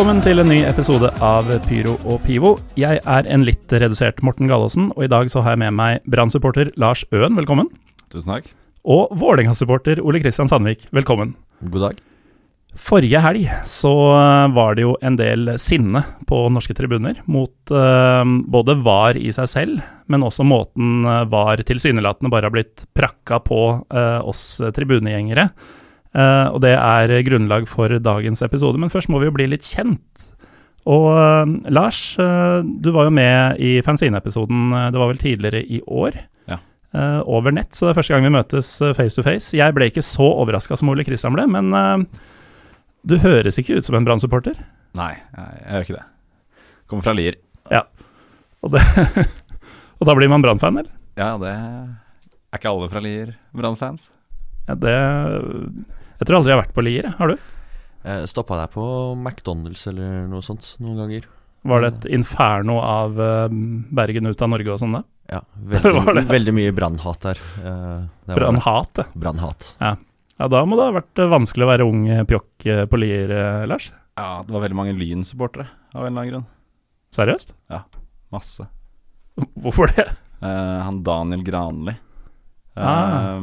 Velkommen til en ny episode av Pyro og Pivo. Jeg er en litt redusert Morten Gallaasen, og i dag så har jeg med meg Brann-supporter Lars Øen, velkommen. Tusen takk. Og Vålerenga-supporter Ole Kristian Sandvik, velkommen. God dag. Forrige helg så eh, var det jo en del sinne på norske tribuner mot uh, både VAR i seg selv, men også måten eh, VAR tilsynelatende bare har blitt prakka på uh, oss tribunegjengere. Eh, og det er grunnlag for dagens episode, men først må vi jo bli litt kjent. Og uh, Lars, uh, du var jo med i Fanzine-episoden, det var vel tidligere i år? Ja. over nett, så det er første gang vi møtes face to face. Jeg ble ikke så overraska som Ole Kristian ble, men du høres ikke ut som en Brann-supporter. Nei, jeg, gjør ikke det. Kommer fra Lier. Og, det, og da blir man Brann-fan, eller? Ja, det er ikke alle fra Lier Brann-fans. Ja, det Jeg tror aldri jeg har vært på Lier, har du? Jeg stoppa deg på McDonald's eller noe sånt noen ganger. Var det et inferno av eh, Bergen ut av Norge og sånn da? Ja, veldig, det? veldig mye brannhat der. Eh, det var. Brannhat, ja. Brannhat. Ja, da må det ha vært eh, vanskelig å være ung eh, pjokk eh, på Lier, eh, Lars. Ja, det var veldig mange Lyn-supportere av en eller annen grunn. Seriøst? Ja, Masse. Hvorfor det? Uh, han Daniel Granli, Uh, Ah.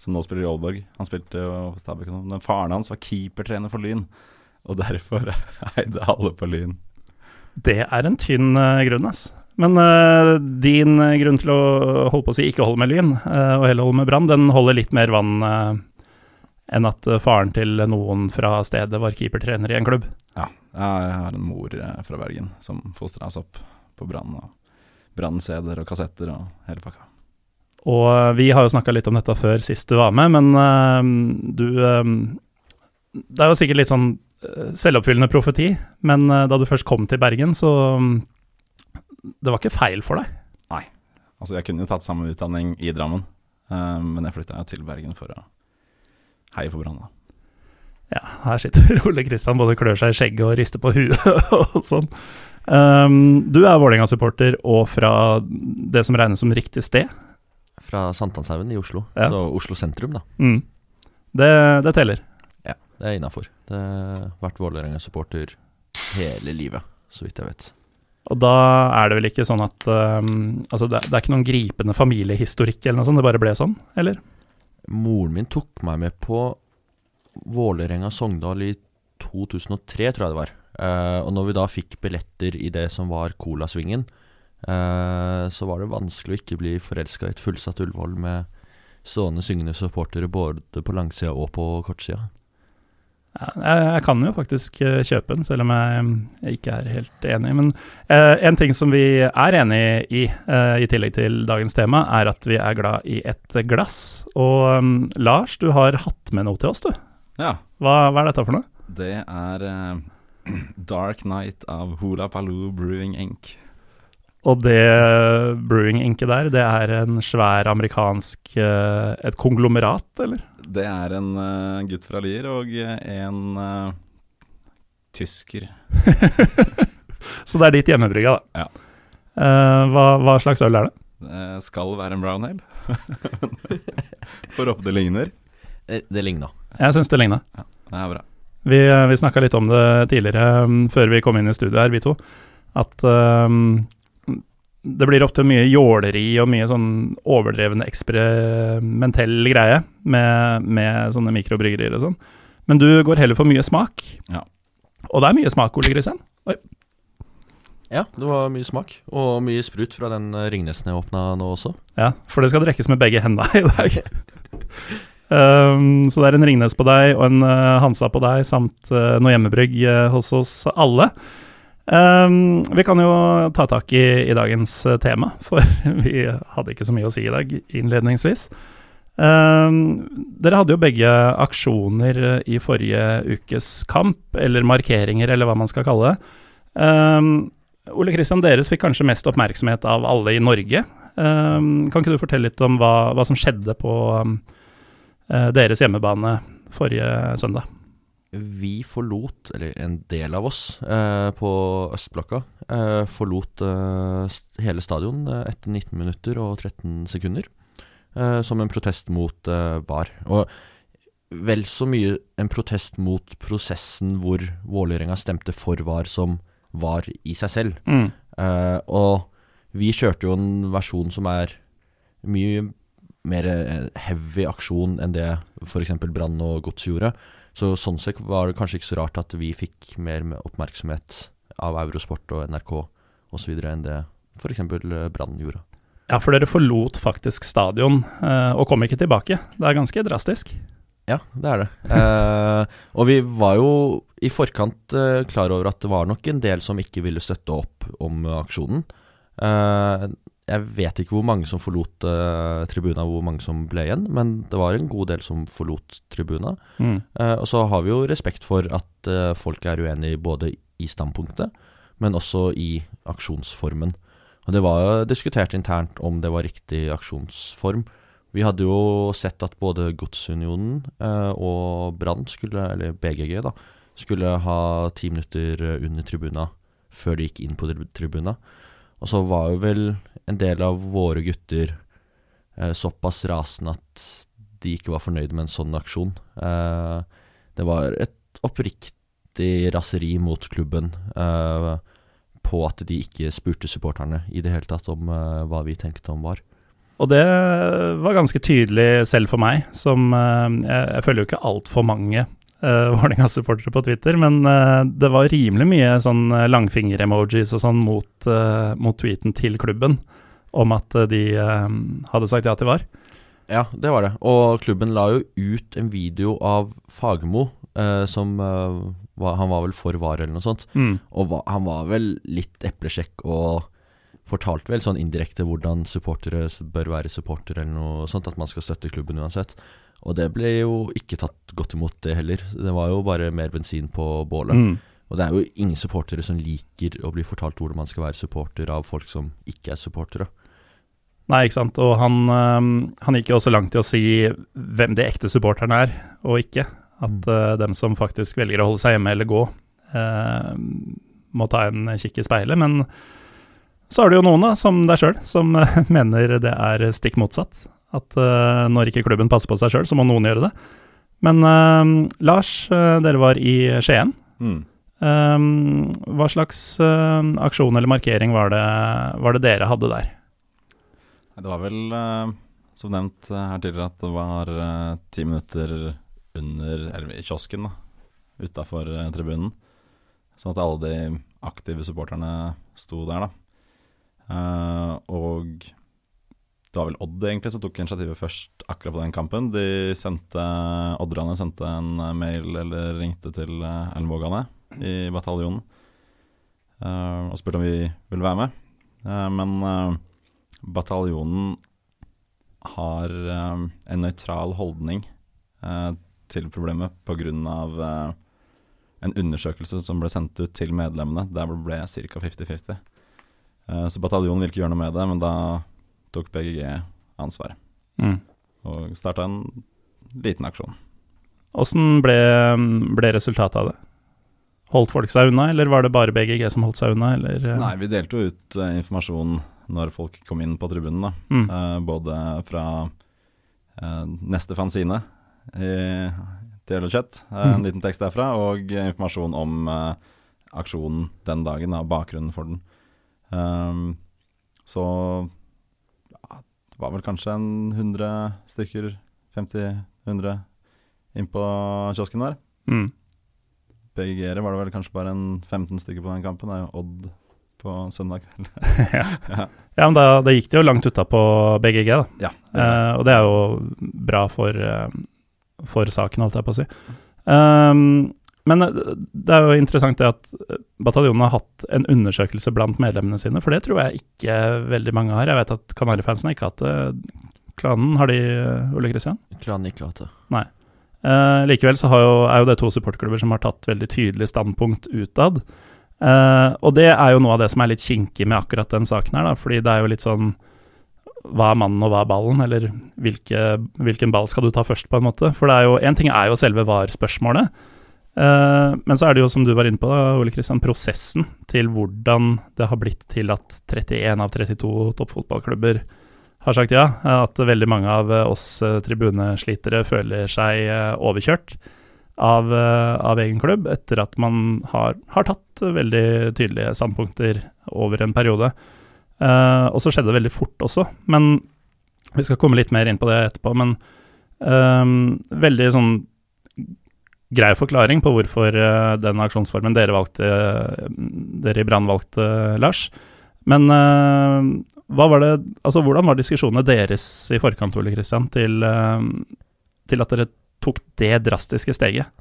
Som nå spiller i Aalborg. Han spilte jo på Stabæk sånn. Men faren hans var keepertrener for Lyn, og derfor eide alle på Lyn. Det er en tynn eh, grunn, ass. Men uh, din eh, grunn til å holde på å si ikke holde med Lyn, uh, og heller holde med Brann, den holder litt mer vann uh, enn at faren til noen fra stedet var keepertrener i en klubb. Ja, jeg har en mor fra Bergen som fostra oss opp på Brann. og Brann-CD-er og kassetter og hele pakka. Og eh, vi har jo snakka litt om dette før sist du var med, men uh, du eh, Det er jo sikkert litt sånn selvoppfyllende profeti, men uh, da du først kom til Bergen, så um, Det var ikke feil for deg. Nei. Altså, jeg kunne jo tatt samme utdanning i Drammen, men jeg flytta til Bergen for å heie for Brann. Ja, her sitter Ole Kristian både klør seg i skjegget og rister på huet og sånn. Um, du er Vålerenga-supporter og fra det som regnes som riktig sted. Fra Sankthanshaugen i Oslo. Ja. Så Oslo sentrum, da. Mm. Det, det teller. Ja, det er innafor. Det har vært Vålerenga-supporter hele livet, så vidt jeg vet. Og da er det vel ikke sånn at um, Altså, det, det er ikke noen gripende familiehistorikk eller noe sånt, det bare ble sånn, eller? Moren min tok meg med på Vålerenga-Sogndal i 2003, tror jeg det var. Uh, og når vi da fikk billetter i det som var Colasvingen, eh, så var det vanskelig å ikke bli forelska i et fullsatt Ullevål med stående syngende supportere både på langsida og på kortsida. Ja, jeg, kan jo faktisk eh, kjøpe den, selv om jeg, jeg ikke er helt enig. Men eh, en ting som vi er enig i, eh, i tillegg til dagens tema, er at vi er glad i et glass. Og um, Lars, du har hatt med noe til oss, du. Ja, Hva, hva er dette for noe? det er eh, Dark Night av Hula Paloo Brewing Inc. Og det brewing-inket der, det er en svær amerikansk eh, Et konglomerat, eller? Det er en uh, gutt fra Lier og en uh, tysker. Så det er ditt hjemmebrygga, da. Ja. Uh, hva, hva slags øl er det? Det skal være en brown ale. Får håpe det ligner. Det, det ligna. Jeg syns det ligna. Det er bra. Vi, vi snakka litt om det tidligere, um, før vi kom inn i studio her, vi to. At um, det blir ofte mye jåleri og mye sånn overdrevne eksperimentell greie med, med sånne mikrobryggerier og sånn. Men du går heller for mye smak. Ja. Og det er mye smak, Ole Kristian. Ja, det var mye smak. Og mye sprut fra den eh, Ringnesen jeg åpna nå også. Ja, for det skal drikkes med begge hendene i dag. Um, så det er en Ringnes på deg og en uh, Hansa på deg, samt uh, noe hjemmebrygg uh, hos oss alle. Um, vi kan jo ta tak i, i dagens tema, for vi hadde ikke så mye å si i dag innledningsvis. Um, dere hadde jo begge aksjoner i forrige ukes kamp, eller markeringer, eller hva man skal kalle det. Um, Ole Kristian, deres fikk kanskje mest oppmerksomhet av alle i Norge. Kan ikke du fortelle litt om hva, hva som skjedde på um, deres hjemmebane forrige søndag? Vi forlot, eller en del av oss eh, på Østblokka, eh, forlot eh, hele stadion eh, etter 19 minutter og 13 sekunder. Eh, som en protest mot eh, VAR. Og vel så mye en protest mot prosessen hvor Vålerenga stemte for VAR som var i seg selv. Mm. Og vi kjørte jo en versjon som er mye mer heavy aksjon enn det f.eks. Brann og Gods gjorde. Så sånn sett var det kanskje ikke så rart at vi fikk mer oppmerksomhet av Eurosport og NRK osv. enn det f.eks. Brann gjorde. Ja, for dere forlot faktisk stadion uh, og kom ikke tilbake. Det er ganske drastisk. Ja, det er det. Eh, og vi var jo i forkant eh, klar over at det var nok en del som ikke ville støtte opp om aksjonen. Eh, jeg vet ikke hvor mange som forlot uh, tribuna, hvor mange som ble igjen, men det var en god del som forlot tribuna. Mm. Uh, og så har vi jo respekt for at uh, folk er uenige både i standpunktet, men også i aksjonsformen. Og det var jo diskutert internt om det var riktig aksjonsform. Vi hadde jo sett at både Godsunionen eh, og Brann, eller BGG, da, skulle ha ti minutter under tribuna før de gikk inn på tribuna. Og så var jo vel en del av våre gutter eh, såpass rasende at de ikke var fornøyd med en sånn aksjon. Eh, det var et oppriktig raseri mot klubben eh, på at de ikke spurte supporterne i det hele tatt om eh, hva vi tenkte om var. Og det var ganske tydelig selv for meg, som eh, Jeg, jeg følger jo ikke altfor mange uh, Vålerenga-supportere på Twitter, men uh, det var rimelig mye sånn langfinger-emojis og sånn mot, uh, mot, tweeten til klubben om at de hadde sagt ja til VAR. Ja, det var det. Og klubben la jo ut en video av Fagermo som var, Han var vel for VAR eller noe sånt. Mm. Og va, han var vel litt eplesjekk og fortalte vel sånn indirekte hvordan supportere bør være supportere, eller noe sånt. At man skal støtte klubben uansett. Og det ble jo ikke tatt godt imot, det heller. Det var jo bare mer bensin på bålet. Mm. Og det er jo ingen supportere som liker å bli fortalt hvordan man skal være supporter av folk som ikke er supportere. Nei, ikke sant. Og han, han gikk jo også langt i å si hvem de ekte supporterne er, og ikke. At uh, dem som faktisk velger å holde seg hjemme eller gå, uh, må ta en kikk i speilet. Men så har du jo noen, da, som deg sjøl, som mener det er stikk motsatt. At uh, når ikke klubben passer på seg sjøl, så må noen gjøre det. Men uh, Lars, uh, dere var i Skien. Mm. hva slags aksjon eller markering var det, var det, dere hadde der? Det var vel, som nevnt her tidligere, at det var ti minutter under, eller i kiosken, da, utafor tribunen. Sånn at alle de aktive supporterne sto der, da. Uh, og det var vel Odd egentlig som tok initiativet først akkurat på den kampen. De sendte, Odderne sendte en mail eller ringte til uh, Ellenvågane i bataljonen og spurte om vi ville være med. Men bataljonen har en nøytral holdning til problemet pga. Uh, en undersøkelse som ble sendt ut til medlemmene, der ble ca. 50-50. Eh, så bataljonen ville ikke gjøre noe med det, men da tok BGG ansvaret. Mm. Og starta en liten aksjon. Åssen ble, ble, resultatet av det? Holdt folk seg unna, eller var det bare BGG som holdt seg unna? Eller? Eh? Nei, vi delte jo ut uh, informasjon når folk kom inn på tribunen. da. Mm. Uh, både fra uh, neste fanzine i Til og Chat, mm. en liten tekst derfra, og informasjon om aksjonen den dagen, da, bakgrunnen for den. Um, så ja, det var vel kanskje en 100 stykker, 50-100, inn på kiosken der. Mm. BGR var det vel kanskje bare en 15 stykker på den kampen. Det er jo Odd på søndag kveld. ja. ja. men da, da, gikk det jo langt utapå BGG, da. Ja, det uh, og det er jo bra for, uh, for saken, holdt jeg på å si. Um, men eh, det er jo interessant det at bataljonen har hatt en undersøkelse blant medlemmene sine, for det tror jeg ikke veldig mange har. Jeg vet at Kanarifansen ikke har hatt det. Klanen, har de, Ole Kristian? Klanen ikke hatt det. Nei. Eh, likevel så jo, er jo det to supportklubber som har tatt veldig tydelig standpunkt utad. Eh, og det er jo noe av det som er litt kinkig med akkurat den saken her, da, fordi det er jo litt sånn hva er mannen og hva er ballen, eller hvilke, hvilken ball skal du ta først, på en måte. For det er jo, én ting er jo selve var-spørsmålet, men så er det jo, som du var inne på, da, Ole Kristian, prosessen til hvordan det har blitt til at 31 av 32 toppfotballklubber har sagt ja. At veldig mange av oss uh, tribuneslitere føler seg overkjørt av, av, egen klubb, etter at man har, har tatt veldig tydelige standpunkter over en periode. Og så skjedde det veldig fort også, men vi skal komme litt mer inn på det etterpå. Men um, veldig sånn grei forklaring på hvorfor uh, den aksjonsformen dere valgte, dere i Brann valgte, Lars. Men var det, altså hvordan var diskusjonene deres i forkant, Ole Kristian, til, til at dere tok det drastiske steget?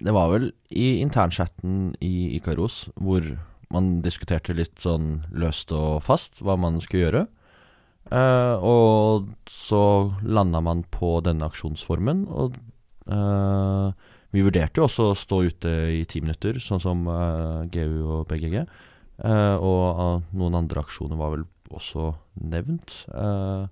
Det var vel i internchatten i Ikaros hvor man diskuterte litt sånn løst og fast hva man skulle gjøre. Uh, og så landa man på denne aksjonsformen, og vi vurderte jo også å stå ute i ti minutter, sånn som eh, GU og BGG. og noen andre aksjoner var vel også nevnt. Uh,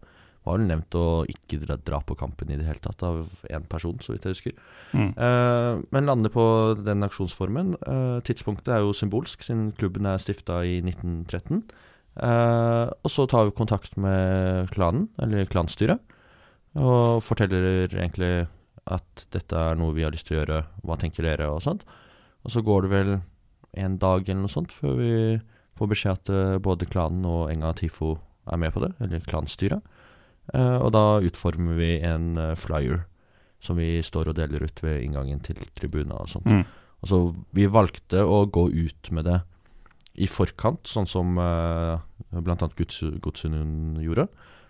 var vel nevnt å ikke dra, på kampen i det hele tatt av én person, så vidt jeg husker. Mm. Uh, men lander på den aksjonsformen. Uh, tidspunktet er jo symbolsk, siden klubben er stifta i 1913. Uh, eh, og så tar vi kontakt med klanen, eller klanstyret, og forteller egentlig at dette er noe vi har lyst til å gjøre, hva tenker dere, og sånt. Og så går det vel en dag eller noe sånt før vi får beskjed at både klanen og Enga Tifo er med på det, eller klanstyret. Uh, og da utformer vi en uh, flyer som vi står og deler ut ved inngangen til tribuna og sånt. Mm. Altså, vi valgte å gå ut med det i forkant, sånn som uh, bl.a. Godsunund gjorde.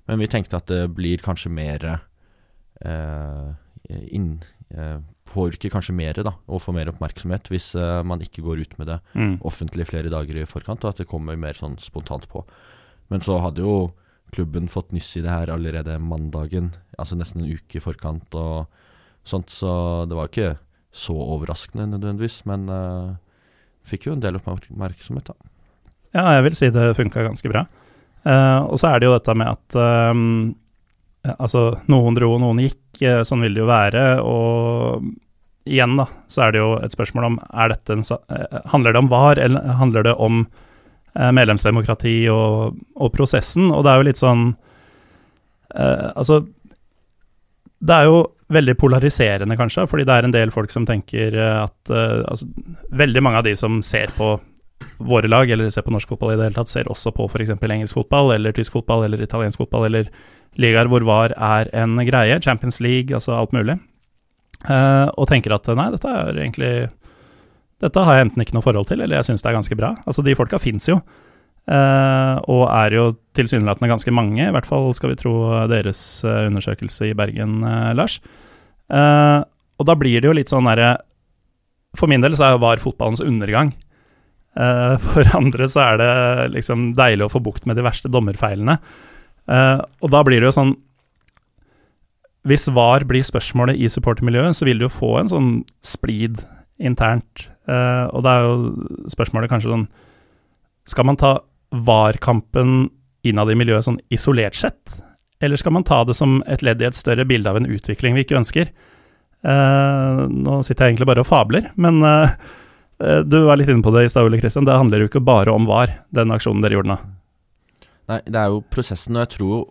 Men vi tenkte at det blir kanskje mer uh, inn, uh, Påvirker kanskje mer da, og får mer oppmerksomhet hvis uh, man ikke går ut med det mm. offentlig flere dager i forkant, og at det kommer mer sånn spontant på. Men så hadde jo klubben fått nyss i det her allerede mandagen, altså nesten en uke i forkant og sånt, så det var ikke så overraskende nødvendigvis, men uh, fikk jo en del oppmerksomhet, da. Ja, jeg vil si det funka ganske bra. Uh, og så er det jo dette med at um, altså, noen dro og noen gikk, sånn vil det jo være, og igjen, da, så er det jo et spørsmål om er dette en, Handler det om VAR, eller handler det om Eh, medlemsdemokrati og, og, prosessen. Og det er jo litt sånn eh, Altså, det er jo veldig polariserende, kanskje, fordi det er en del folk som tenker at eh, altså, Veldig mange av de som ser på våre lag, eller ser på norsk fotball i det hele tatt, ser også på f.eks. engelsk fotball, eller tysk fotball, eller italiensk fotball, eller ligaer hvor VAR er en greie. Champions League, altså alt mulig. Uh, og tenker at nei, dette er egentlig dette har jeg enten ikke noe forhold til, eller jeg syns det er ganske bra. Altså, de folka fins jo, Uh, og er jo tilsynelatende ganske mange, i hvert fall skal vi tro deres eh, undersøkelse i Bergen, uh, Lars. Uh, og da blir det jo litt sånn derre For min del så er var fotballens undergang. For andre så er det liksom deilig å få bukt med de verste dommerfeilene. Eh, og da blir det jo sånn Hvis VAR blir spørsmålet i supportermiljøet, så vil du jo få en sånn splid internt Uh, og da er jo spørsmålet kanskje sånn Skal man ta VAR-kampen innad i miljøet sånn isolert sett, eller skal man ta det som et ledd i et større bilde av en utvikling vi ikke ønsker? Uh, nå sitter jeg egentlig bare og fabler, men uh, du var litt inne på det i stad, Ole Kristian. Det handler jo ikke bare om VAR, den aksjonen dere gjorde nå. Nei, det er jo prosessen, og jeg tror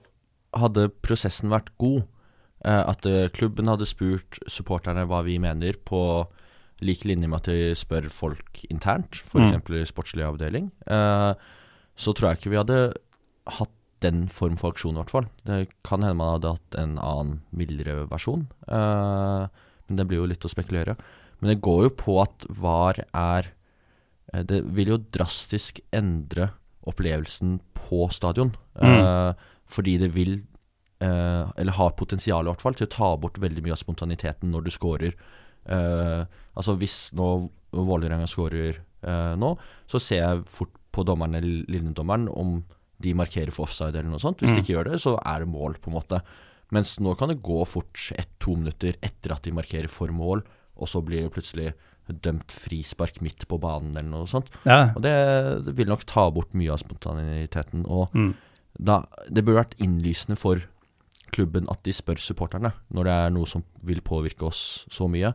hadde prosessen vært god, at klubben hadde spurt supporterne hva vi mener på lik linje med at de spør folk internt, f.eks. Mm. i sportslig avdeling, uh, så tror jeg ikke vi hadde hatt den form for aksjon, i hvert fall. Det kan hende man hadde hatt en annen, mildere versjon. Men det blir jo litt å spekulere. Men det går jo på at VAR er Det vil jo drastisk endre opplevelsen på stadion. Mm. fordi det vil Uh, eller har potensial i hvert fall, til å ta bort veldig mye av spontaniteten når du scorer. Uh, altså hvis nå Vålerenga scorer uh, nå, så ser jeg fort på dommeren eller linjedommeren om de markerer for offside eller noe sånt. Hvis de Mm. ikke gjør det, så er det mål, på en måte. Mens nå kan det gå fort ett-to minutter etter at de markerer for mål, og så blir det plutselig dømt frispark midt på banen eller noe sånt. Ja. Og det, det vil nok ta bort mye av spontaniteten. Og Mm. da, det burde vært innlysende for klubben at de spør supporterne når det er noe som vil påvirke oss så mye.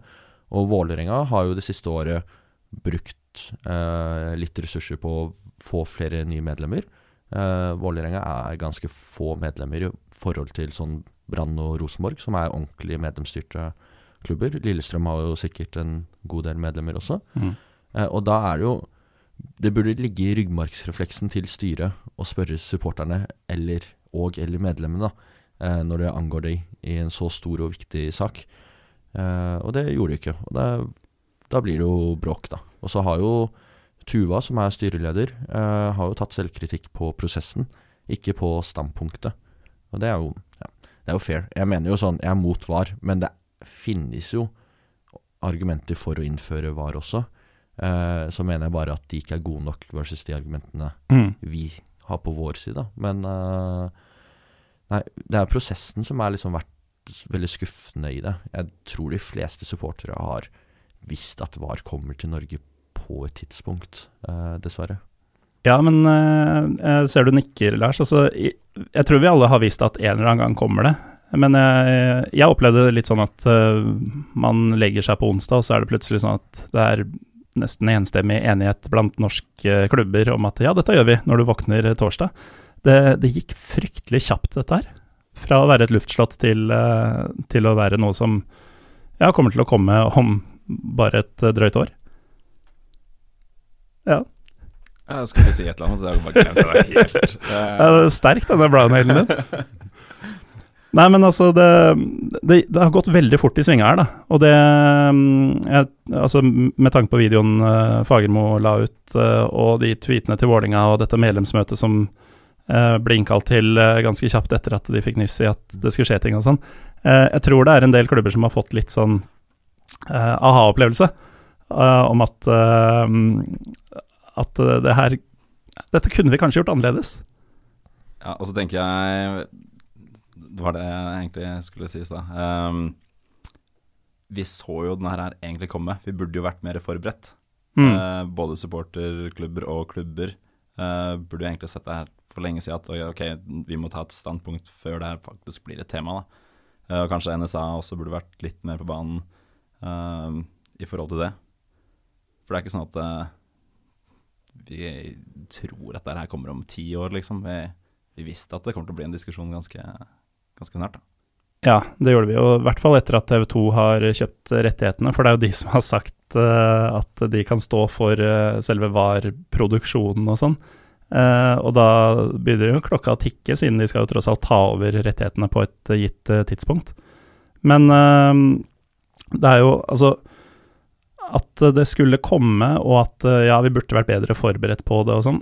Og Vålerenga har jo det siste året brukt eh, litt ressurser på å få flere nye medlemmer. Eh, Vålerenga er ganske få medlemmer i forhold til sånn Brann og Rosenborg, som er ordentlig medlemsstyrte klubber. Lillestrøm har jo sikkert en god del medlemmer også. Mm. Eh, og da er det jo Det burde ligge i ryggmargsrefleksen til styret å spørre supporterne eller, og eller medlemmene eh, når det angår dem i en så stor og viktig sak. Eh, og det gjorde de ikke. Og da, da blir det jo bråk, da. Og så har jo Tuva, som er styreleder, eh, har jo tatt selvkritikk på prosessen, ikke på standpunktet. Og det er jo, ja, det er jo fair. Jeg mener jo sånn, jeg er mot VAR, men det finnes jo argumenter for å innføre VAR også. Eh, så mener jeg bare at de ikke er gode nok versus de argumentene Mm. vi har på vår side. Men eh, nei, det er prosessen som har liksom vært veldig skuffende i det. Jeg tror de fleste supportere har visst at VAR kommer til Norge på et tidspunkt, eh, dessverre. Ja, men eh, jeg ser du nikker, Lars. Altså, jeg, jeg tror vi alle har visst at en eller annen gang kommer det. Men jeg, jeg opplevde det litt sånn at uh, man legger seg på onsdag, og så er det plutselig sånn at det er nesten enstemmig enighet blant norske klubber om at ja, dette gjør vi når du våkner torsdag. Det, det gikk fryktelig kjapt, dette her. Fra å være et luftslott til, uh, til å være noe som ja, kommer til å komme om bare et eh, drøyt år. Ja. Jeg skulle si et eller annet, så jeg bare glemte det helt. Ja, Eh, det er sterk, denne brown-halen din. Nei, men altså, det, det, det har gått veldig fort i svinga her, da. Og det mm, jeg, Altså, med tanke på videoen uh, Fagermo la ut, eh, og de tweetene til Vålinga og dette medlemsmøtet som eh, ble innkalt til eh, ganske kjapt etter at de fikk nyss i at det skulle skje ting og sånn. Eh, jeg tror det er en del klubber som har fått litt sånn uh, aha-opplevelse uh, om at uh, at eh, det her Dette kunne vi kanskje gjort annerledes. Ja, og så tenker jeg Det var det jeg egentlig skulle si i stad. Um, vi så jo denne her egentlig komme. Vi burde jo vært mer forberedt. Mm. Uh, både supporterklubber og klubber uh, burde jo egentlig sett det her for lenge siden. At ok, vi må ta et standpunkt før det her faktisk blir et tema. da. Uh, og kanskje NSA også burde vært litt mer på banen uh, i forhold til det. For det er ikke sånn at uh, vi tror at det her kommer om ti år, liksom. Vi, vi visste at det kommer til å bli en diskusjon ganske, ganske snart. da. Ja, det gjorde vi jo, i hvert fall etter at TV 2 har kjøpt rettighetene. For det er jo de som har sagt uh, at de kan stå for uh, selve VAR-produksjonen og sånn. Uh, og da begynner jo klokka å tikke, siden de skal jo tross alt ta over rettighetene på et gitt tidspunkt. Men det er jo altså At det skulle komme, og at ja, vi burde vært bedre forberedt på det og sånn.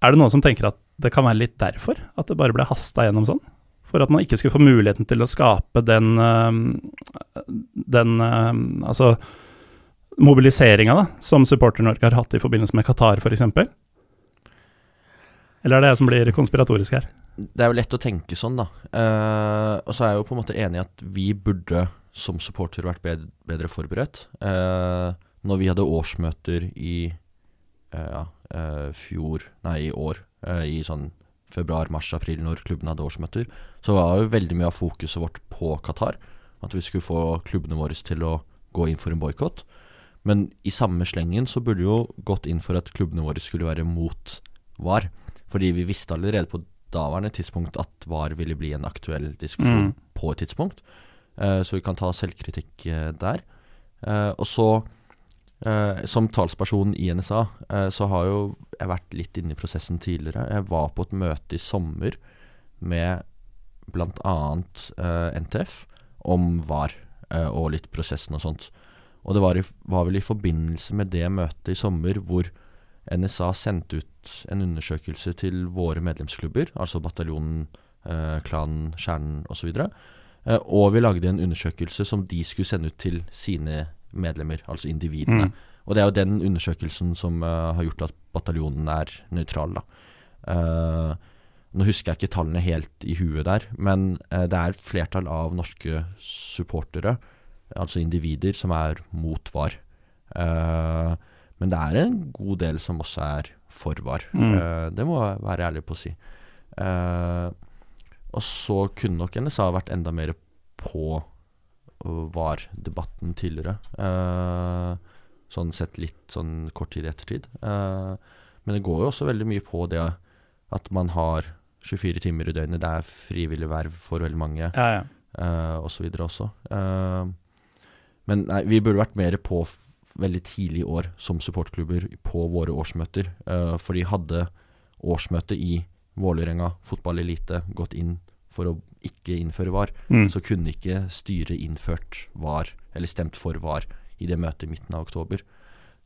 Er det noen som tenker at det kan være litt derfor? At det bare ble hasta gjennom sånn? For at man ikke skulle få muligheten til å skape den eh, Den eh, Altså mobiliseringa som Supporter-Norge har hatt i forbindelse med Qatar, f.eks. Eller er det jeg som blir konspiratorisk her? Det er jo lett å tenke sånn, da. Eh, og så er jeg jo på en måte enig i at vi burde som supporter vært bedre, bedre forberedt. Eh, når vi hadde årsmøter i eh, ja, eh, fjor, nei, i år, i sånn februar, mars, april, når klubben hadde årsmøter, så var jo veldig mye av fokuset vårt på Qatar. At vi skulle få klubbene våre til å gå inn for en boikott. Men i samme slengen så burde jo gått inn for at klubbene våre skulle være mot VAR. Fordi vi visste allerede på daværende tidspunkt at VAR ville bli en aktuell diskusjon Mm. på et tidspunkt. Uh, så vi kan ta selvkritikk uh, der. Uh, og så, eh, som talsperson i NSA, uh, så har jo jeg vært litt inne i prosessen tidligere. Jeg var på et møte i sommer med bl.a. Uh, NTF om VAR uh, og litt prosessen og sånt. Og det var, i, var vel i forbindelse med det møtet i sommer hvor NSA sendte ut en undersøkelse til våre medlemsklubber, altså bataljonen eh, klanen, kjernen osv. Uh, og vi lagde en undersøkelse som de skulle sende ut til sine medlemmer, altså individene. Mm. Og det er jo den undersøkelsen som uh, har gjort at bataljonen er nøytral, da. Uh, nå husker jeg ikke tallene helt i huet der, men uh, det er et flertall av norske supportere, altså individer, som er mot VAR. men det er en god del som også er for VAR. Mm. det må jeg være ærlig på å si. og så kunne nok NSA vært enda mer på VAR-debatten tidligere. sånn sett litt sånn kort tid i ettertid. men det går jo også veldig mye på det at man har 24 timer i døgnet. Det er frivillig verv for veldig mange, Ja, ja. uh, og så videre også. Uh, men nei, vi burde vært mer på veldig tidlig i år som supportklubber på våre årsmøter. Uh, for de hadde årsmøte i Vålerenga fotballelite gått inn for å ikke innføre VAR, Mm. så kunne ikke styret innført VAR, eller stemt for VAR, i det møtet i midten av oktober.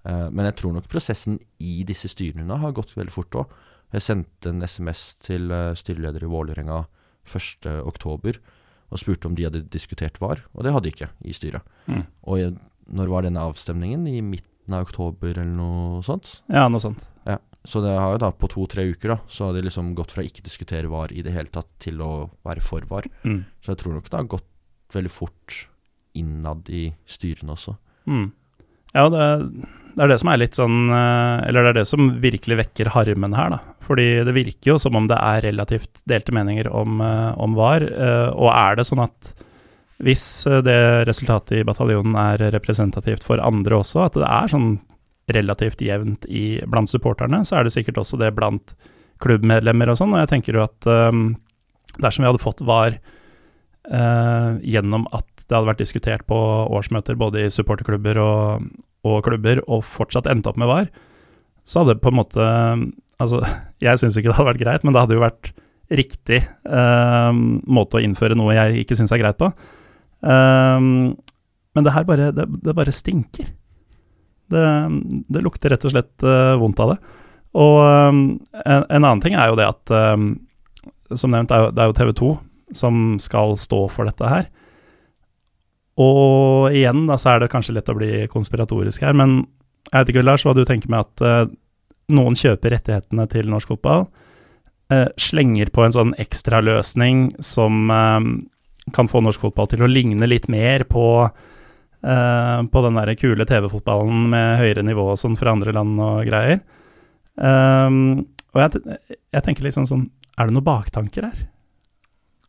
Uh, men jeg tror nok prosessen i disse styrene har gått veldig fort òg. Jeg sendte en SMS til uh, styreleder i Vålerenga 1.10 og spurte om de hadde diskutert VAR, og det hadde de ikke i styret. Mm. Og jeg, når var denne avstemningen? I midten av oktober eller noe sånt? ja, noe sånt. Så det har jo da på to-tre uker da, så har de liksom gått fra ikke diskutere VAR i det hele tatt til å være for VAR. Mm. Så jeg tror nok det har gått veldig fort innad i styrene også. Mm. Ja, det, det er det som er litt sånn eh, Eller det er det som virkelig vekker harmen her, da. Fordi det virker jo som om det er relativt delte meninger om, eh, om VAR. eh, Og er det sånn at hvis det resultatet i bataljonen er representativt for andre også, at det er sånn relativt jevnt i, blant supporterne, så er det sikkert også det blant klubbmedlemmer og sånn. Og jeg tenker jo at um, dersom vi hadde fått VAR uh, gjennom at det hadde vært diskutert på årsmøter både i supporterklubber og, og klubber, og fortsatt endt opp med VAR, så hadde det på en måte Altså, jeg syns ikke det hadde vært greit, men det hadde jo vært riktig uh, måte å innføre noe jeg ikke syns er greit på. Eh, men det her bare Det, det bare stinker. Det, det lukter rett og slett uh, vondt av det. Og um, en, en annen ting er jo det at um, Som nevnt, det er jo, TV 2 som skal stå for dette her. Og igjen, da, så er det kanskje lett å bli konspiratorisk her, men jeg vet ikke, Lars, hva du tenker med at uh, noen kjøper rettighetene til norsk fotball, uh, slenger på en sånn ekstraløsning som eh, kan få norsk fotball til å ligne litt mer på eh, på den der kule TV-fotballen med høyere nivå og sånn fra andre land og greier. Um, og jeg, jeg tenker liksom sånn Er det noen baktanker her?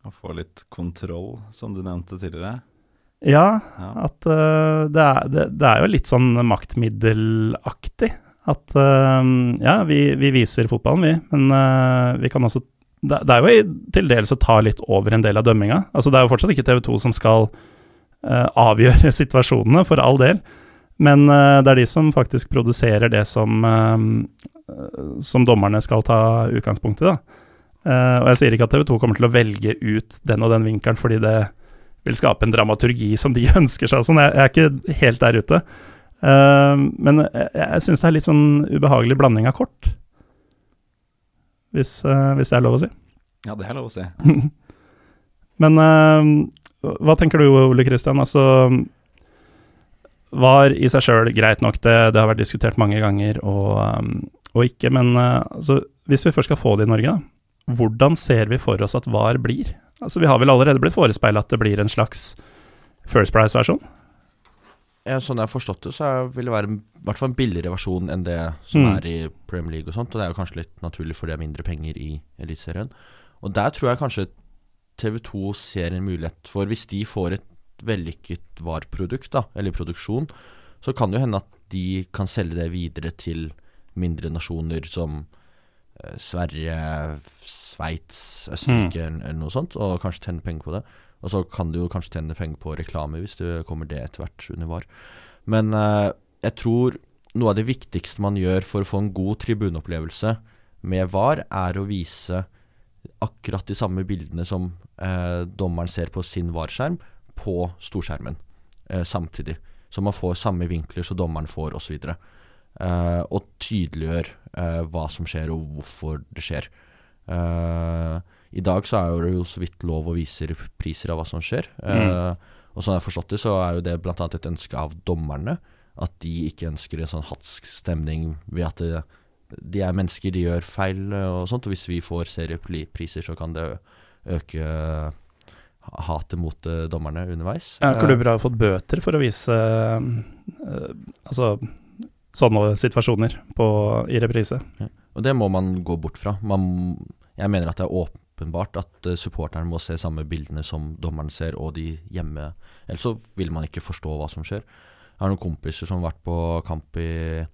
Å få litt kontroll, som du nevnte tidligere. Ja, Ja. at uh, det, er, det, det er jo litt sånn maktmiddelaktig. At uh, ja, vi, vi viser fotballen, vi, men øh, vi kan også det, det er jo til dels å ta litt over en del av dømminga. Altså, det er jo fortsatt ikke TV 2 som skal øh, avgjøre situasjonene, for all del. Men øh, det er de som faktisk produserer det som, øh, som dommerne skal ta utgangspunkt i, da. Eh, og jeg sier ikke at TV 2 kommer til å velge ut den og den vinkelen fordi det vil skape en dramaturgi som de ønsker seg. Sånn. Jeg, er ikke helt der ute. Eh, men jeg, syns det er litt sånn ubehagelig blanding av kort. Hvis, eh, hvis det er lov å si. Ja, det er lov å si. Men eh, hva tenker du, Ole Kristian? Altså, var i seg sjøl greit nok, det, det har vært diskutert mange ganger og, eh, og ikke. Men eh, altså, hvis vi først skal få det i Norge, da, hvordan ser vi for oss at VAR blir? Altså, vi har vel allerede blitt forespeila at det blir en slags First Price-versjon? Ja, sånn jeg har forstått det, så vil det være en- i hvert fall en billigere versjon enn det som Mm. er i Premier League og sånt. Og det er jo kanskje litt naturlig, for det er mindre penger i Eliteserien. Og der tror jeg kanskje TV2 ser en mulighet for Hvis de får et vellykket VAR-produkt, da, eller produksjon, så kan det jo hende at de kan selge det videre til mindre nasjoner som eh, Sverige, Sveits, Østerrike eller, eller noe sånt, og kanskje tjene penger på det. Og så kan du jo kanskje tjene penger på reklame hvis det kommer det etter hvert under VAR. Men eh, jeg tror noe av det viktigste man gjør for å få en god tribuneopplevelse med VAR, er å vise akkurat de samme bildene som eh, dommeren ser på sin VAR-skjerm, på storskjermen eh, samtidig. Så man får samme vinkler som dommeren får, osv. Eh, og tydeliggjør eh, hva som skjer, og hvorfor det skjer. Eh, I dag så er det jo så vidt lov å vise priser av hva som skjer. Mm. Eh, og sånn jeg har forstått det, så er jo det bl.a. et ønske av dommerne. At de ikke ønsker en sånn hatsk stemning ved at det, de er mennesker, de gjør feil eh, og sånt. Og hvis vi får seriepriser, så kan det øke eh, hatet mot eh, dommerne underveis. Ja, klubber har fått bøter for å vise altså sånne situasjoner på, i reprise. Og det må man gå bort fra. Man, jeg mener at det er åpenbart at supporterne må se samme bildene som dommeren ser, og de hjemme. Ellers så vil man ikke forstå hva som skjer. Jeg har noen kompiser som har vært på kamp i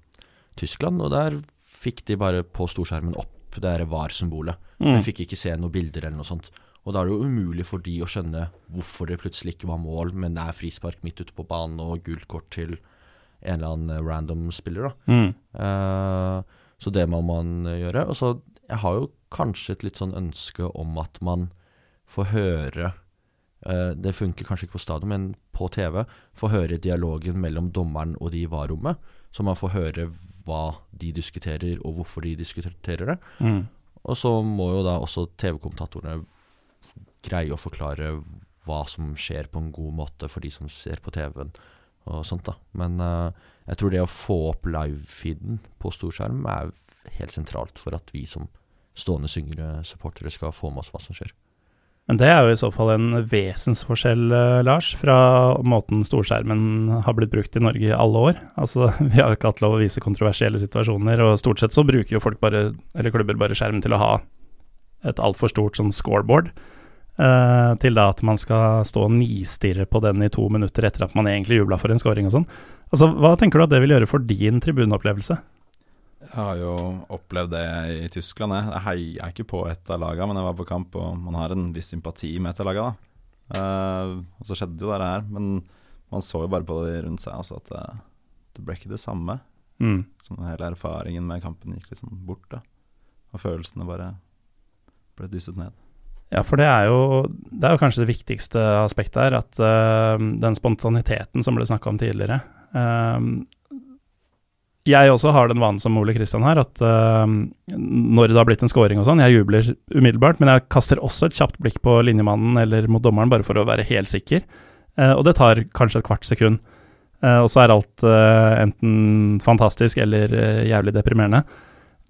Tyskland, og der fikk de bare på storskjermen opp det der VAR-symbolet. Mm. Men fikk ikke se noen bilder eller noe sånt. Og da er det jo umulig for de å skjønne hvorfor det plutselig ikke var mål, men det er frispark midt ute på banen og gult kort til en eller annen random spiller, da. Mm. Uh, så det må man eh, gjøre. Og så jeg har jo kanskje et litt sånn ønske om at man får høre uh, Det funker kanskje ikke på stadion, men på TV. Får høre dialogen mellom dommeren og de i VAR-rommet. Så man får høre hva de diskuterer, og hvorfor de diskuterer det. Mm. Og så må jo da også TV-kommentatorene greie å forklare hva som skjer på en god måte for de som ser på TV-en og sånt da. Men uh, jeg tror det å få opp live-feeden på storskjerm er helt sentralt for at vi som stående syngere supportere skal få med oss hva som skjer. Men det er jo i så fall en vesensforskjell, eh, Lars, fra måten storskjermen har blitt brukt i Norge i alle år. Altså, Vi har jo ikke hatt lov å vise kontroversielle situasjoner, og stort sett så bruker jo folk bare, eller klubber bare skjermen til å ha et altfor stort sånn scoreboard. eh, til da at man skal stå og nistirre på den i to minutter etter at man egentlig jubla for en scoring og sånn. Altså, Hva tenker du at det vil gjøre for din tribuneopplevelse? Jeg har jo opplevd det i Tyskland. Jeg, jeg heier ikke på et av lagene, men jeg var på kamp, og man har en viss sympati med et av lagene. Eh, og så skjedde jo det her, men man så jo bare på det rundt seg altså, at det, det ble ikke det samme. Mm. Som hele erfaringen med kampen gikk liksom bort. da. Og følelsene bare ble dysset ned. Ja, for det er jo, det er jo kanskje det viktigste aspektet her, at uh, den spontaniteten som ble snakka om tidligere eh, Jeg også har den vanen som Ole Kristian her, at uh, når det har blitt en scoring og sånn, jeg jubler umiddelbart, men jeg kaster også et kjapt blikk på linjemannen eller mot dommeren, bare for å være helt sikker. Uh, og det tar kanskje et kvart sekund. Uh, og så er alt enten fantastisk eller jævlig deprimerende.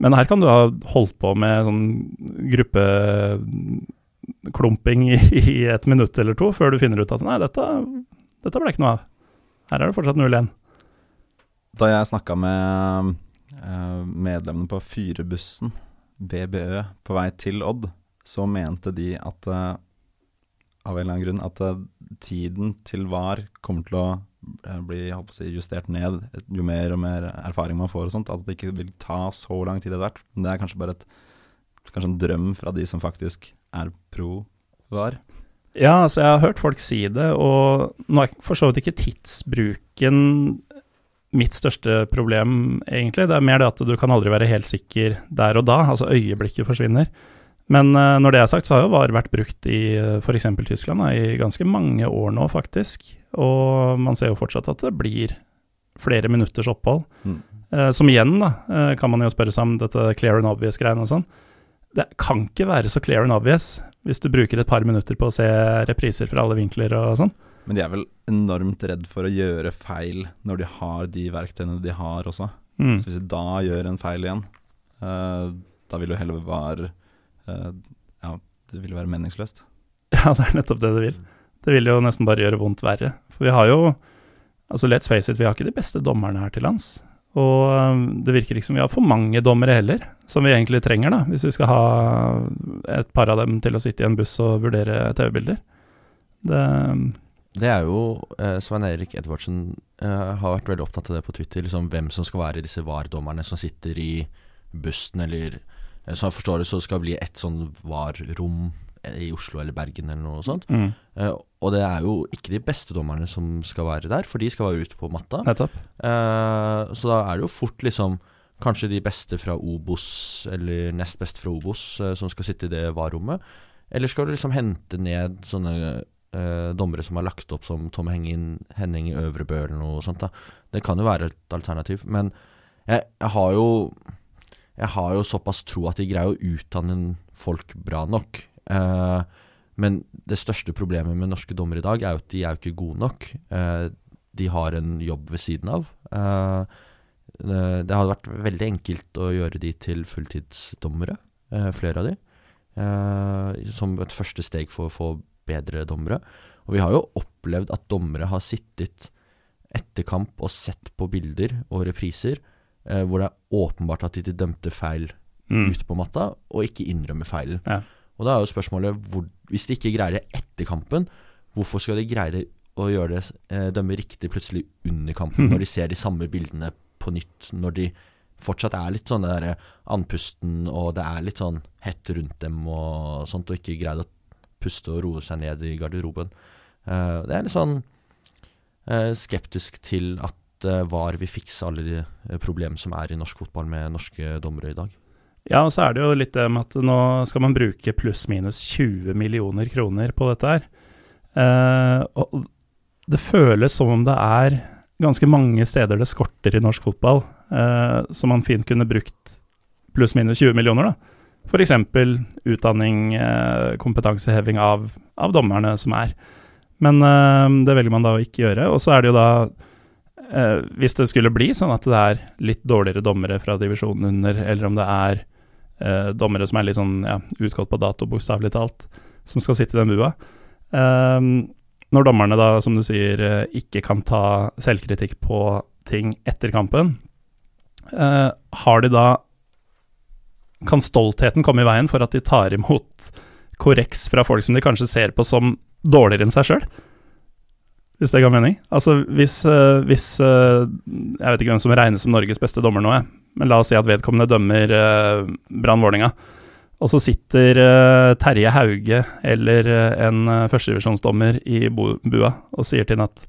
Men her kan du ha holdt på med sånn gruppeklumping i, i et minutt eller to før du finner ut at nei, dette, dette ble ikke noe av. Her er det fortsatt 0-1. Da jeg snakka med eh, medlemmene på Fyrebussen, BBØ, på vei til Odd, så mente de at eh, av en eller annen grunn at eh, tiden til VAR kommer til å bli å si, justert ned jo mer og mer erfaring man får og sånt. At det ikke vil ta så lang tid etter hvert. Men det er kanskje bare et, kanskje en drøm fra de som faktisk er pro VAR. Ja, altså jeg har hørt folk si det, og nå er for så vidt ikke tidsbruken mitt største problem, egentlig. Det er mer det at du kan aldri være helt sikker der og da, altså øyeblikket forsvinner. Men eh, når det er sagt, så har jo VAR vært brukt i uh, f.eks. Tyskland da, i ganske mange år nå, faktisk. Og man ser jo fortsatt at det blir flere minutters opphold. Mm. Eh, som igjen, da, eh, kan man jo spørre seg om dette clear and obvious-greiene og sånn. Det kan ikke være så clear and obvious hvis du bruker et par minutter på å se repriser fra alle vinkler og sånn. Men de er vel enormt redd for å gjøre feil når de har de verktøyene de har også. Mm. Så hvis de da gjør en feil igjen, uh, da vil jo heller være uh, Ja, det vil jo være meningsløst. Ja, det er nettopp det det vil. Det vil jo nesten bare gjøre vondt verre. For vi har jo Altså, let's face it, vi har ikke de beste dommerne her til lands. Og det virker ikke som vi har for mange dommere heller, som vi egentlig trenger, da, hvis vi skal ha et par av dem til å sitte i en buss og vurdere TV-bilder. Det Det er jo eh, Svein Erik Edvardsen eh, har vært veldig opptatt av det på Twitter. Liksom, hvem som skal være disse VAR-dommerne som sitter i bussen, eller eh, Som jeg forstår det, så skal det bli et sånn VAR-rom i Oslo eller Bergen eller noe sånt. mm, Eh, og det er jo ikke de beste dommerne som skal være der, for de skal være ute på matta. Eh, så da er det jo fort liksom kanskje de beste fra Obos, eller nest best fra Obos, eh, som skal sitte i det VAR-rommet. Eller skal du liksom hente ned sånne eh, dommere som er lagt opp som Tom Henning, Henning i Øvrebø eller noe sånt. da. Det kan jo være et alternativ. Men jeg, jeg har jo jeg har jo såpass tro at de greier å utdanne folk bra nok. Eh, men det største problemet med norske dommere i dag er jo at de er jo ikke gode nok. Eh, de har en jobb ved siden av. Eh, eh, det hadde vært veldig enkelt å gjøre de til fulltidsdommere, eh, flere av de. eh, som et første steg for å få bedre dommere. Og vi har jo opplevd at dommere har sittet etter kamp og sett på bilder og repriser eh, hvor det er åpenbart at de dømte feil Mm. ute på matta, og ikke innrømmer feilen. Ja. Og da er jo spørsmålet hvor, Hvis de ikke greier det etter kampen, hvorfor skal de greie det å gjøre det eh, dømme riktig plutselig under kampen, mm. når de ser de samme bildene på nytt, når de fortsatt er litt sånn der andpusten, og det er litt sånn hett rundt dem og sånt, og ikke greid å puste og roe seg ned i garderoben. Uh, det er litt sånn uh, skeptisk til at eh, VAR vil fikse alle de problemene som er i norsk fotball med norske dommere i dag. Ja, og så er det jo litt det med at nå skal man bruke pluss-minus 20 millioner kroner på dette her. Og det føles som om det er ganske mange steder det skorter i norsk fotball, som man fint kunne brukt pluss-minus 20 millioner, da. F.eks. utdanning, eh, kompetanseheving av, av dommerne som er. Men eh, det velger man da å ikke gjøre. Og så er det jo da eh, Hvis det skulle bli sånn at det er litt dårligere dommere fra divisjonen under, eller om det er dommere som er litt sånn ja, utgått på dato, bokstavelig talt, som skal sitte i den bua. Når dommerne da, som du sier, ikke kan ta selvkritikk på ting etter kampen, har de da Kan stoltheten komme i veien for at de tar imot korreks fra folk som de kanskje ser på som dårligere enn seg sjøl? Hvis det ga mening? Altså hvis, eh, hvis eh, Jeg vet ikke hvem som regnes som Norges beste dommer nå, jeg. Men la oss si at vedkommende dømmer uh, Brann Vålerenga. Og så sitter uh, Terje Hauge eller uh, en uh, førstedivisjonsdommer i bua og sier til ham at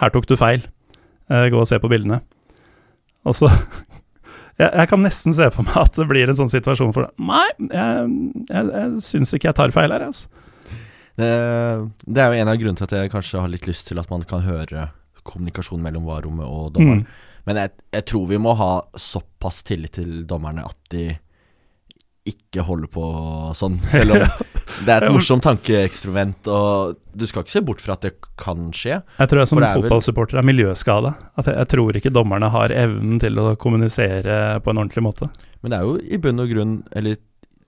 her tok du feil, gå og se på bildene. Og så jeg, jeg kan nesten se for meg at det blir en sånn situasjon for deg. Nei, jeg, jeg, jeg syns ikke jeg tar feil her, altså. Det, det er jo en av grunnene til at jeg kanskje har litt lyst til at man kan høre kommunikasjon mellom VAR-rommet og dommeren. Mm. Men jeg, jeg tror vi må ha såpass tillit til dommerne at de ikke holde på sånn. Selv om det er et morsomt tankeekstrument, og du skal ikke se bort fra at det kan skje. Jeg tror jeg som er fotballsupporter er miljøskada. At jeg, jeg tror ikke dommerne har evnen til å kommunisere på en ordentlig måte. Men det er jo i bunn og grunn, eller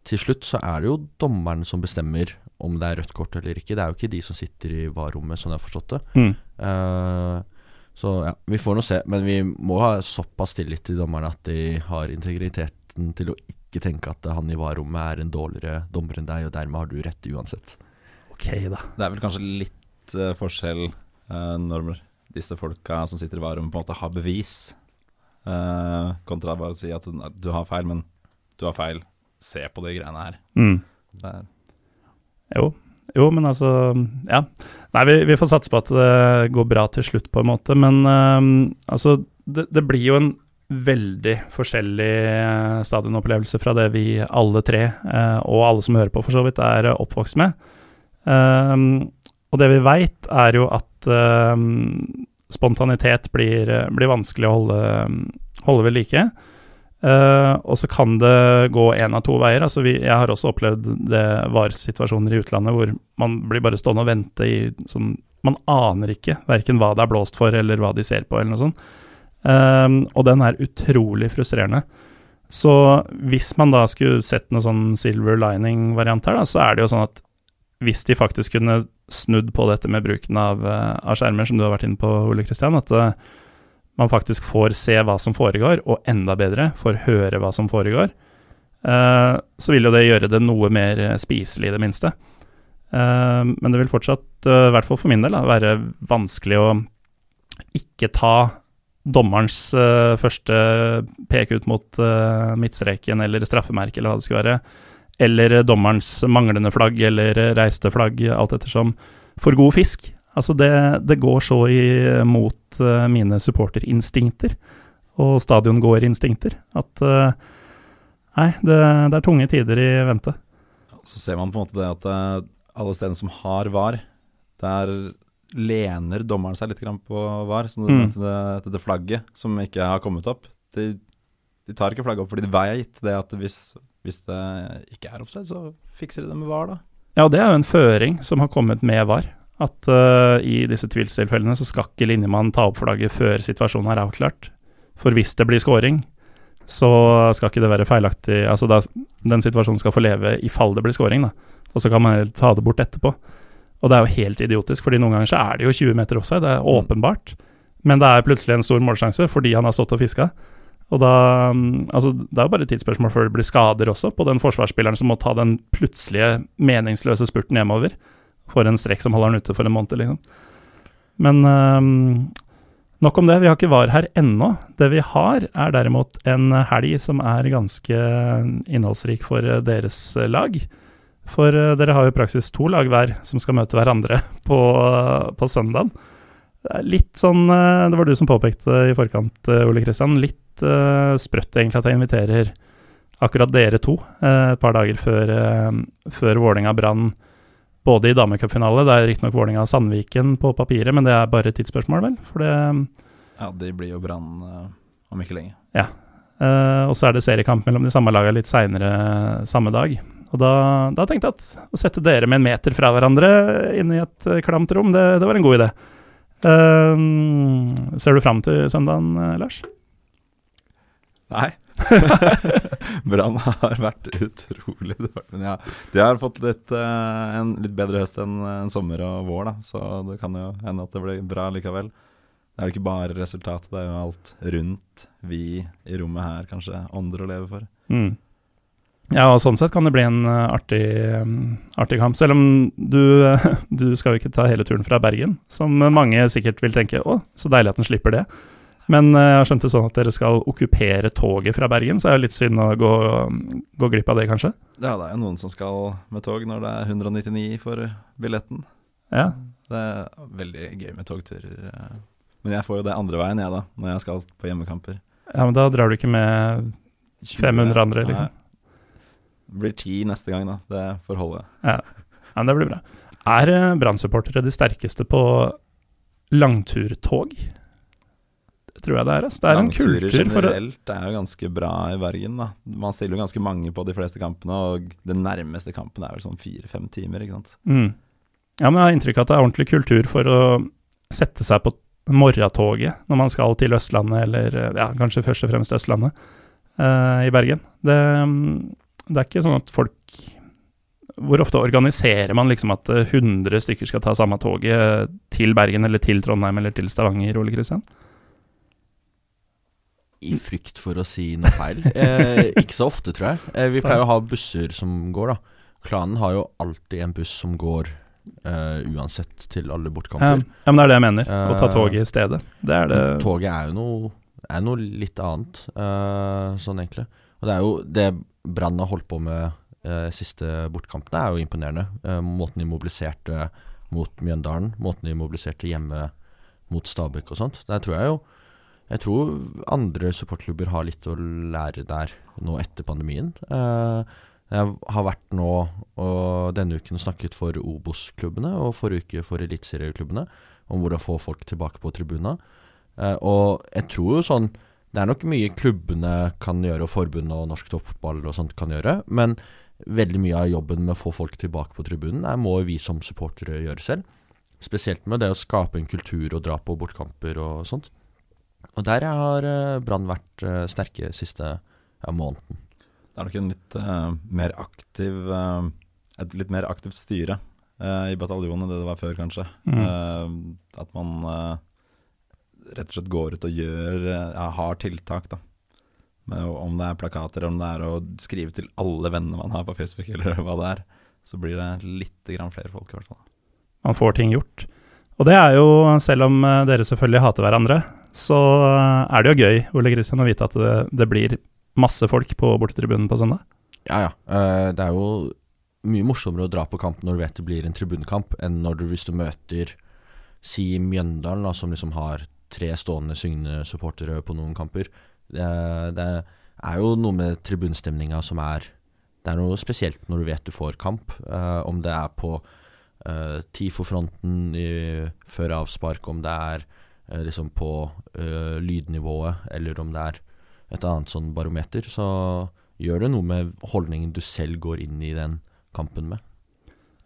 til slutt, så er det jo dommeren som bestemmer om det er rødt kort eller ikke. Det er jo ikke de som sitter i varerommet, sånn jeg har forstått det. Mm. Uh, så ja, vi får nå se. Men vi må ha såpass tillit til dommerne at de har integriteten til å ikke tenke at han i VAR-rommet er en dårligere dommer enn deg, og dermed har du rett uansett. Ok, da. Det er vel kanskje litt uh, forskjell uh, når disse folka som sitter i varerommet på en måte har bevis, uh, kontra bare å si at du har feil, men du har feil. Se på de greiene her. Mm. Jo. jo, men altså Ja. Nei, vi, vi får satse på at det går bra til slutt, på en måte. Men um, altså, det, det blir jo en veldig forskjellig eh, stadionopplevelse fra det vi alle tre, eh, og alle som hører på for så vidt, er oppvokst med. Ehm, og det vi veit, er jo at spontanitet blir, eh, blir vanskelig å holde, holde ved like. Og så kan det gå én av to veier. Altså vi, jeg har også opplevd det VAR-situasjoner i utlandet hvor man blir bare stående og vente i sånn Man aner ikke verken hva det er blåst for, eller hva de ser på, eller noe sånt. Eh, og den er utrolig frustrerende. Så hvis man da skulle sett noe sånn silver lining-variant her, da, så er det jo sånn at hvis de faktisk kunne snudd på dette med bruken av, eh, av skjermer, som du har vært inne på, Ole Kristian, at uh, man faktisk får se hva som foregår, og enda bedre, får høre hva som foregår, uh, så vil jo det gjøre det noe mer spiselig, i det minste. Uh, men det vil fortsatt, i hvert fall for min del, da, være vanskelig å ikke ta dommerens uh, første pek ut mot uh, midtstreken eller straffemerke, eller hva det skulle være, eller dommerens manglende flagg eller reiste flagg, alt ettersom, for god fisk. Altså det, det går så imot uh, mine supporterinstinkter og stadiongåerinstinkter at Nei, det, det er tunge tider i vente. så ser man på en måte det at eh, alle stedene som har VAR, der lener dommeren seg litt på VAR. Så Mm. det dette flagget som ikke har kommet opp, de, de tar ikke flagget opp fordi de veit det at hvis, hvis det ikke er offside, så fikser de det med VAR, da. Ja, det er jo en føring som har kommet med VAR. At uh, i disse tvilstilfellene så skal ikke linjemann ta opp flagget før situasjonen er avklart. For hvis det blir scoring, så skal ikke det være feilaktig Altså da, den situasjonen skal få leve i fall det blir scoring, da. Og så kan man ta det bort etterpå. Og det er jo helt idiotisk, fordi noen ganger så er det jo 20 meter offside, det er mm. åpenbart. Men det er plutselig en stor målsjanse fordi han har stått og fiska. Og da mm, Altså, det er jo bare et tidsspørsmål før det blir skader også på den forsvarsspilleren som må ta den plutselige, meningsløse spurten hjemover for en strekk som holder han ute for en måned, liksom. Men um, nok om det. Vi har ikke VAR her ennå. Det vi har, er derimot en helg som er ganske innholdsrik for deres lag. For uh, dere har jo i praksis to lag hver som skal møte hverandre på, på søndag. Litt sånn uh, Det var du som påpekte i forkant, Ole Kristian. Litt sprøtt egentlig at jeg inviterer akkurat dere to et par dager før, før Vålerenga-Brann både i damecupfinale, det er riktignok Vålerenga Sandviken på papiret, men det er bare et tidsspørsmål, vel? For det Ja, de blir jo Brann om ikke lenge. Ja. Og så er det seriekamp mellom de samme lagene litt seinere samme dag. Og da, da, tenkte jeg at å sette dere med en meter fra hverandre inne i et uh, klamt rom, det, det, var en god idé. ser du fram til søndagen, Lars? Nei. Brann har vært utrolig dårlig. Men ja, de har fått litt, uh, en litt bedre høst enn en sommer og vår, da. Så det kan jo hende at det blir bra likevel. Det er jo ikke bare resultatet, det er jo alt rundt vi i rommet her kanskje ånder å leve for. Mm. Ja, og sånn sett kan det bli en uh, artig, um, artig, kamp. Selv om du, du skal jo ikke ta hele turen fra Bergen, som mange sikkert vil tenke å, så deilig at den slipper det. Men jeg har skjønt det sånn at dere skal okkupere toget fra Bergen, så er det litt synd å gå, gå, glipp av det, kanskje? Ja, det er jo noen som skal med tog når det er 199 for billetten. Ja. Det er veldig gøy med togturer. Eh. Men jeg får jo det andre veien, jeg, da, når jeg skal på hjemmekamper. Ja, men da drar du ikke med 500 andre, liksom? Nei. Det blir ti neste gang, da. Det får holde. Ja. men det blir bra. Er uh, Brann-supportere de sterkeste på langturtog? tror jeg det er. Altså. Det er en kultur for generelt er jo ganske bra i Bergen. da Man stiller jo ganske mange på de fleste kampene, og den nærmeste kampen er vel sånn fire-fem timer. ikke sant? Mm. Ja, men jeg har inntrykk av at det er ordentlig kultur for å sette seg på morgentoget når man skal til Østlandet, eller ja, kanskje først og fremst Østlandet, uh, i Bergen. Det, det, er ikke sånn at folk Hvor ofte organiserer man liksom at 100 stykker skal ta samme toget til Bergen, eller til Trondheim, eller til Stavanger, Ole Kristian? i frykt for å si noe feil. Eh, ikke så ofte, tror jeg. Eh, vi pleier å ha busser som går, da. Klanen har jo alltid en buss som går uh, uansett til alle bortkamper. Ja, ja, men det er det jeg mener. Å ta toget i stedet. Det er det Toget er jo noe, er noe litt annet, uh, sånn egentlig. Og det er jo det Brann har holdt på med eh, siste bortkampene, er jo imponerende. måten de mobiliserte mot Mjøndalen, måten de mobiliserte hjemme mot Stabæk og sånt. Der tror jeg jo jeg tror andre supportklubber har litt å lære der nå etter pandemien. Eh, jeg har vært nå og denne uken snakket for Obos-klubbene og forrige uke for eliteserieklubbene om hvordan få folk tilbake på tribuna. Uh, og jeg tror jo sånn Det er nok mye klubbene kan gjøre, og forbundet og norsk toppfotball og sånt kan gjøre. Men veldig mye av jobben med å få folk tilbake på tribunen er, må vi som supportere gjøre selv. Spesielt med det å skape en kultur og dra på bortkamper og sånt. Og der har uh, Brann vært uh, sterke siste ja, måneden. Det er nok en litt uh, mer aktiv et litt mer aktivt styre i bataljonen enn det det var før, kanskje. Mm. at man rett og slett går ut og gjør ja, har tiltak, da. Men om det er plakater, om det er å skrive til alle vennene man har på Facebook, eller hva det er, så blir det litt grann flere folk, i hvert fall. Man får ting gjort. Og det er jo, selv om dere selvfølgelig hater hverandre, så eh, er det jo gøy Ole Kristian, å vite at det, det blir masse folk på bortetribunen på søndag. Ja, ja. Det er jo mye morsommere å dra på kamp når du vet det blir en tribunkamp, enn når du, hvis du møter si Mjøndalen, som liksom har tre stående syngende supportere på noen kamper. Det, det er jo noe med tribunstemninga som er Det er noe spesielt når du vet du får kamp. Uh, om det er på uh, TIFO-fronten før avspark, om det er uh, liksom på lydnivået, eller om det er et annet sånn barometer, så gjør det noe med holdningen du selv går inn i den kampen med.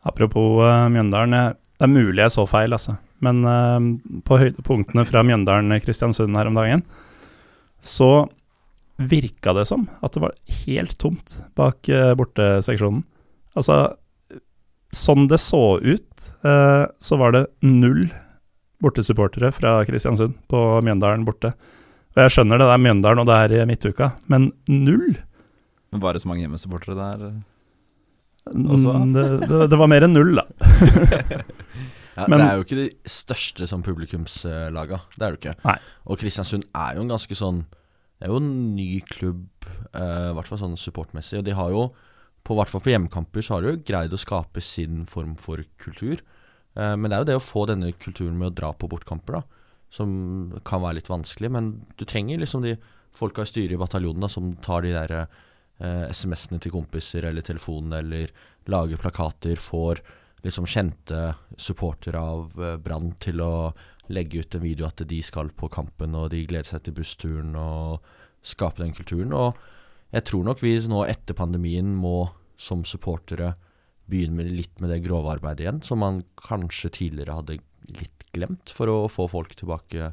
Apropos Mjøndalen. Det er mulig jeg så feil, altså. Men uh, på høydepunktene fra Mjøndalen-Kristiansund her om dagen, så virka det som at det var helt tomt bak uh, borteseksjonen. Altså, sånn det så ut, så var det null bortesupportere fra Kristiansund på Mjøndalen borte. Og jeg skjønner det, det er Mjøndalen og det er midtuka, men null? Men var det så mange hjemmesupportere der? Mm, det, det, det, var mer enn null, da. ja, Men, det er jo ikke de største sånn, publikumslaga, det er det ikke. Nei. Og Kristiansund er jo en ganske sånn Det er jo en ny klubb, eh, hvert fall sånn supportmessig. Og de har jo, på hvert fall på hjemmekamper, så har de jo greid å skape sin form for kultur. Eh, men det er jo det å få denne kulturen med å dra på bortkamper, da. Som kan være litt vanskelig. Men du trenger liksom de folka i styret i bataljonen da, som tar de der eh, SMS-ene til kompiser eller telefonen, eller lager plakater, får liksom kjente supportere av eh, Brann til å legge ut en video at de skal på kampen, og de gleder seg til bussturen og skape den kulturen. Og jeg tror nok vi nå etter pandemien må som supportere begynne med litt med det grove arbeidet igjen, som man kanskje tidligere hadde litt glemt, for å få folk tilbake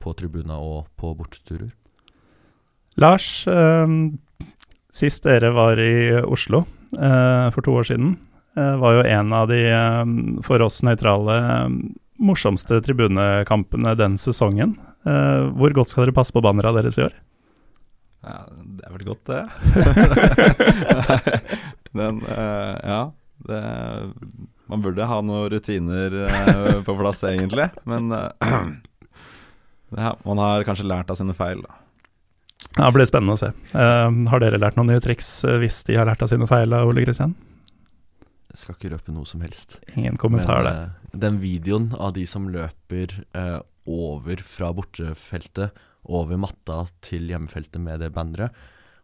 på tribuna og på borteturer. Lars, eh, Sist dere var i Oslo eh, for to år siden, eh, var jo en av de eh, for oss nøytrale morsomste tribunekampene den sesongen. Hvor godt skal dere passe på bannera deres i år? Ja, det er vel godt, det. Den, ja. Det, man burde ha noen rutiner på plass, egentlig. Men ja, man har kanskje lært av sine feil, da. Ja, Det blir spennende å se. Uh, har dere lært noen nye triks uh, hvis de har lært av sine feil, Ole Kristian? Jeg skal ikke røpe noe som helst. Ingen kommentar der. Uh, den videoen av de som løper over fra bortefeltet, over matta til hjemmefeltet med det banneret,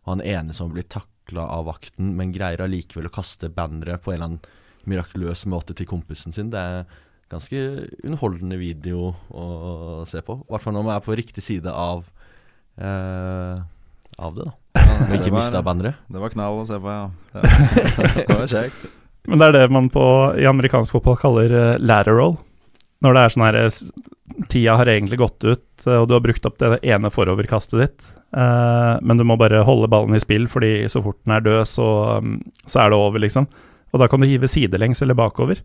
og han ene som blir takla av vakten, men greier allikevel å kaste banneret på en eller annen mirakuløs måte til kompisen sin, det er ganske underholdende video å se på. I hvert fall når man er på riktig side av uh, av det, da. Ja, ikke mista banneret. Det var knall å se på, ja. det var kjekt. Men det er det man på, i amerikansk fotball kaller uh, lateral. Når det er sånn her eh, Tida har egentlig gått ut, og du har brukt opp det ene foroverkastet ditt. Uh, men du må bare holde ballen i spill, fordi så fort den er død, så, um, så er det over, liksom. Og da kan du hive sidelengs eller bakover.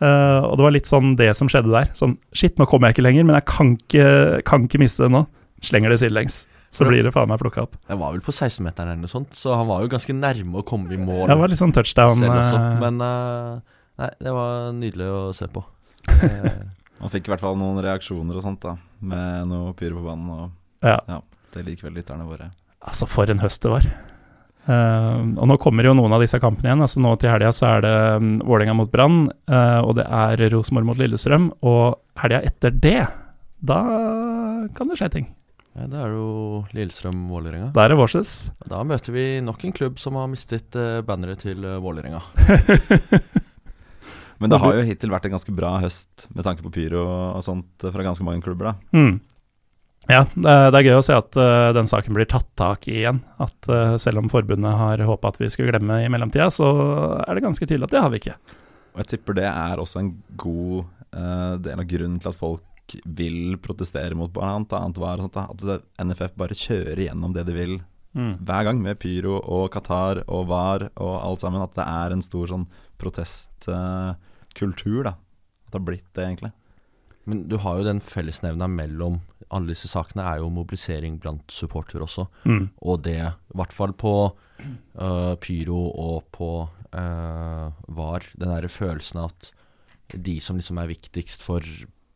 Uh, og det var litt sånn det som skjedde der. Sånn Shit, nå kommer jeg ikke lenger, men jeg kan ikke, kan ikke miste det nå slenger det sidelengs. Så blir det faen meg plukka opp. Jeg var vel på 16-meteren eller noe sånt, så han var jo ganske nærme å komme i mål. Det var litt sånn touchdown. Også, eh. men uh, nei, det var nydelig å se på. Man fikk i hvert fall noen reaksjoner og sånt, da. Med noe pyro på banen. Og ja. ja det liker vel lytterne våre. Altså, for en høst det var. Uh, og nå kommer jo noen av disse kampene igjen. altså Nå til helga så er det um, Vålerenga mot Brann, uh, og det er Rosenborg mot Lillestrøm. Og helga etter det, da kan det skje ting. Ja, det er jo Lillestrøm-Vålerenga. Der er det Vårses. Da møter vi nok en klubb som har mistet uh, banneret til uh, Vålerenga. Men det har jo hittil vært en ganske bra høst med tanke på pyro og sånt fra ganske mange klubber, da. Mm. Ja, det er, det er, gøy å se at uh, den saken blir tatt tak i igjen. At uh, selv om forbundet har håpa at vi skulle glemme i mellomtida, så er det ganske tydelig at det har vi ikke. Og jeg tipper det er også en god uh, del av grunnen til at folk vil protestere mot annet var sånt, at NFF bare kjører gjennom det de vil mm. hver gang, med pyro og Qatar og VAR og alt sammen. At det er en stor sånn protestkultur, da. At det har blitt det, egentlig. Men du har jo den fellesnevna mellom alle disse sakene, er jo mobilisering blant supportere også. Mm. Og det, i hvert fall på uh, pyro og på uh, VAR, den derre følelsen av at de som liksom er viktigst for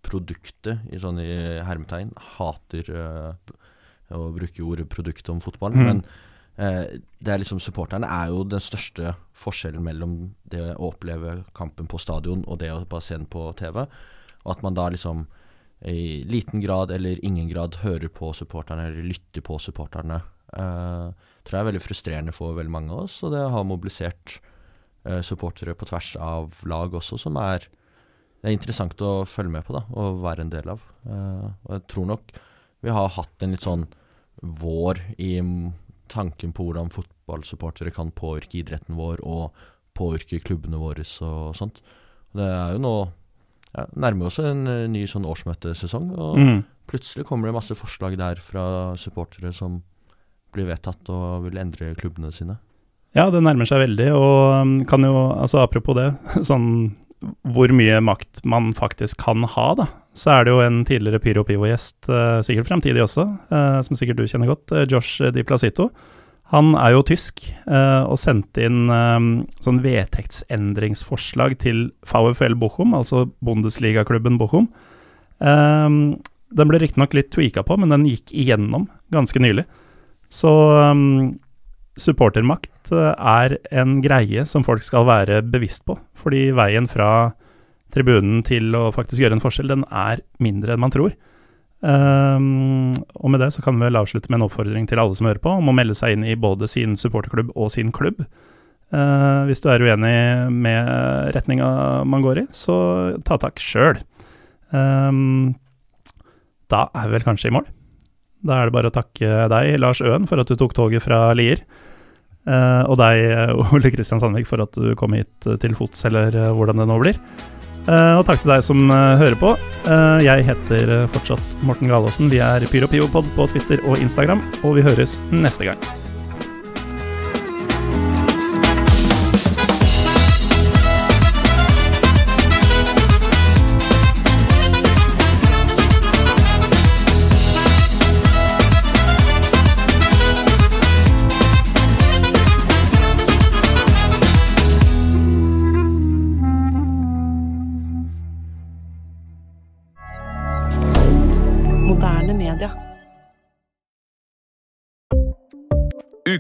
produktet, i sånne hermetegn, hater uh, å bruke ordet produkt om fotball. Mm. Men uh, det er liksom supporterne er jo den største forskjellen mellom det å oppleve kampen på stadion og det å bare se den på TV. Og at man da liksom i liten grad eller ingen grad hører på supporterne eller lytter på supporterne. Uh, tror jeg er veldig frustrerende for veldig mange av oss, og det har mobilisert supportere på tvers av lag også, som er det er interessant å følge med på da, og være en del av. Uh, og jeg tror nok vi har hatt en litt sånn vår i tanken på hvordan fotballsupportere kan påvirke idretten vår, og påvirke klubbene våre og sånt. Det er jo nå ja, nærmer oss en eh, ny sånn årsmøtesesong, og Mm. plutselig kommer det masse forslag der fra supportere som blir vedtatt og vil endre klubbene sine. Ja, det nærmer seg veldig, og um, kan jo, altså apropos det, sånn hvor mye makt man faktisk kan ha, da. Så er det jo en tidligere Pyro Pivo-gjest, eh, sikkert fremtidig også, eh, som sikkert du kjenner godt, eh, Josh Di Placito. Han er jo tysk, og sendte inn sånn vedtektsendringsforslag til VfL Bochum, altså Bundesligaklubben Bochum. Den ble riktignok litt tweaka på, men den gikk igjennom ganske nylig. Så um, supportermakt eh, er en greie som folk skal være bevisst på. Fordi veien fra tribunen til å faktisk gjøre en forskjell, den er mindre enn man tror. Um, og med det så kan vi vel avslutte med en oppfordring til alle som hører på, om å melde seg inn i både sin supporterklubb og sin klubb. Uh, hvis du er uenig med retninga man går i, så ta tak sjøl. Um, da er vi vel kanskje i mål. Da er det bare å takke deg, Lars Øen, for at du tok toget fra Lier. Eh, og deg, Ole Kristian Sandvik, for at du kom hit til fots, eller eh, hvordan det nå blir. Eh, og takk til deg som eh, hører på. Eh, jeg heter eh, fortsatt Morten Galaasen. Vi er PyroPivopod på Twitter og Instagram, og vi høres neste gang.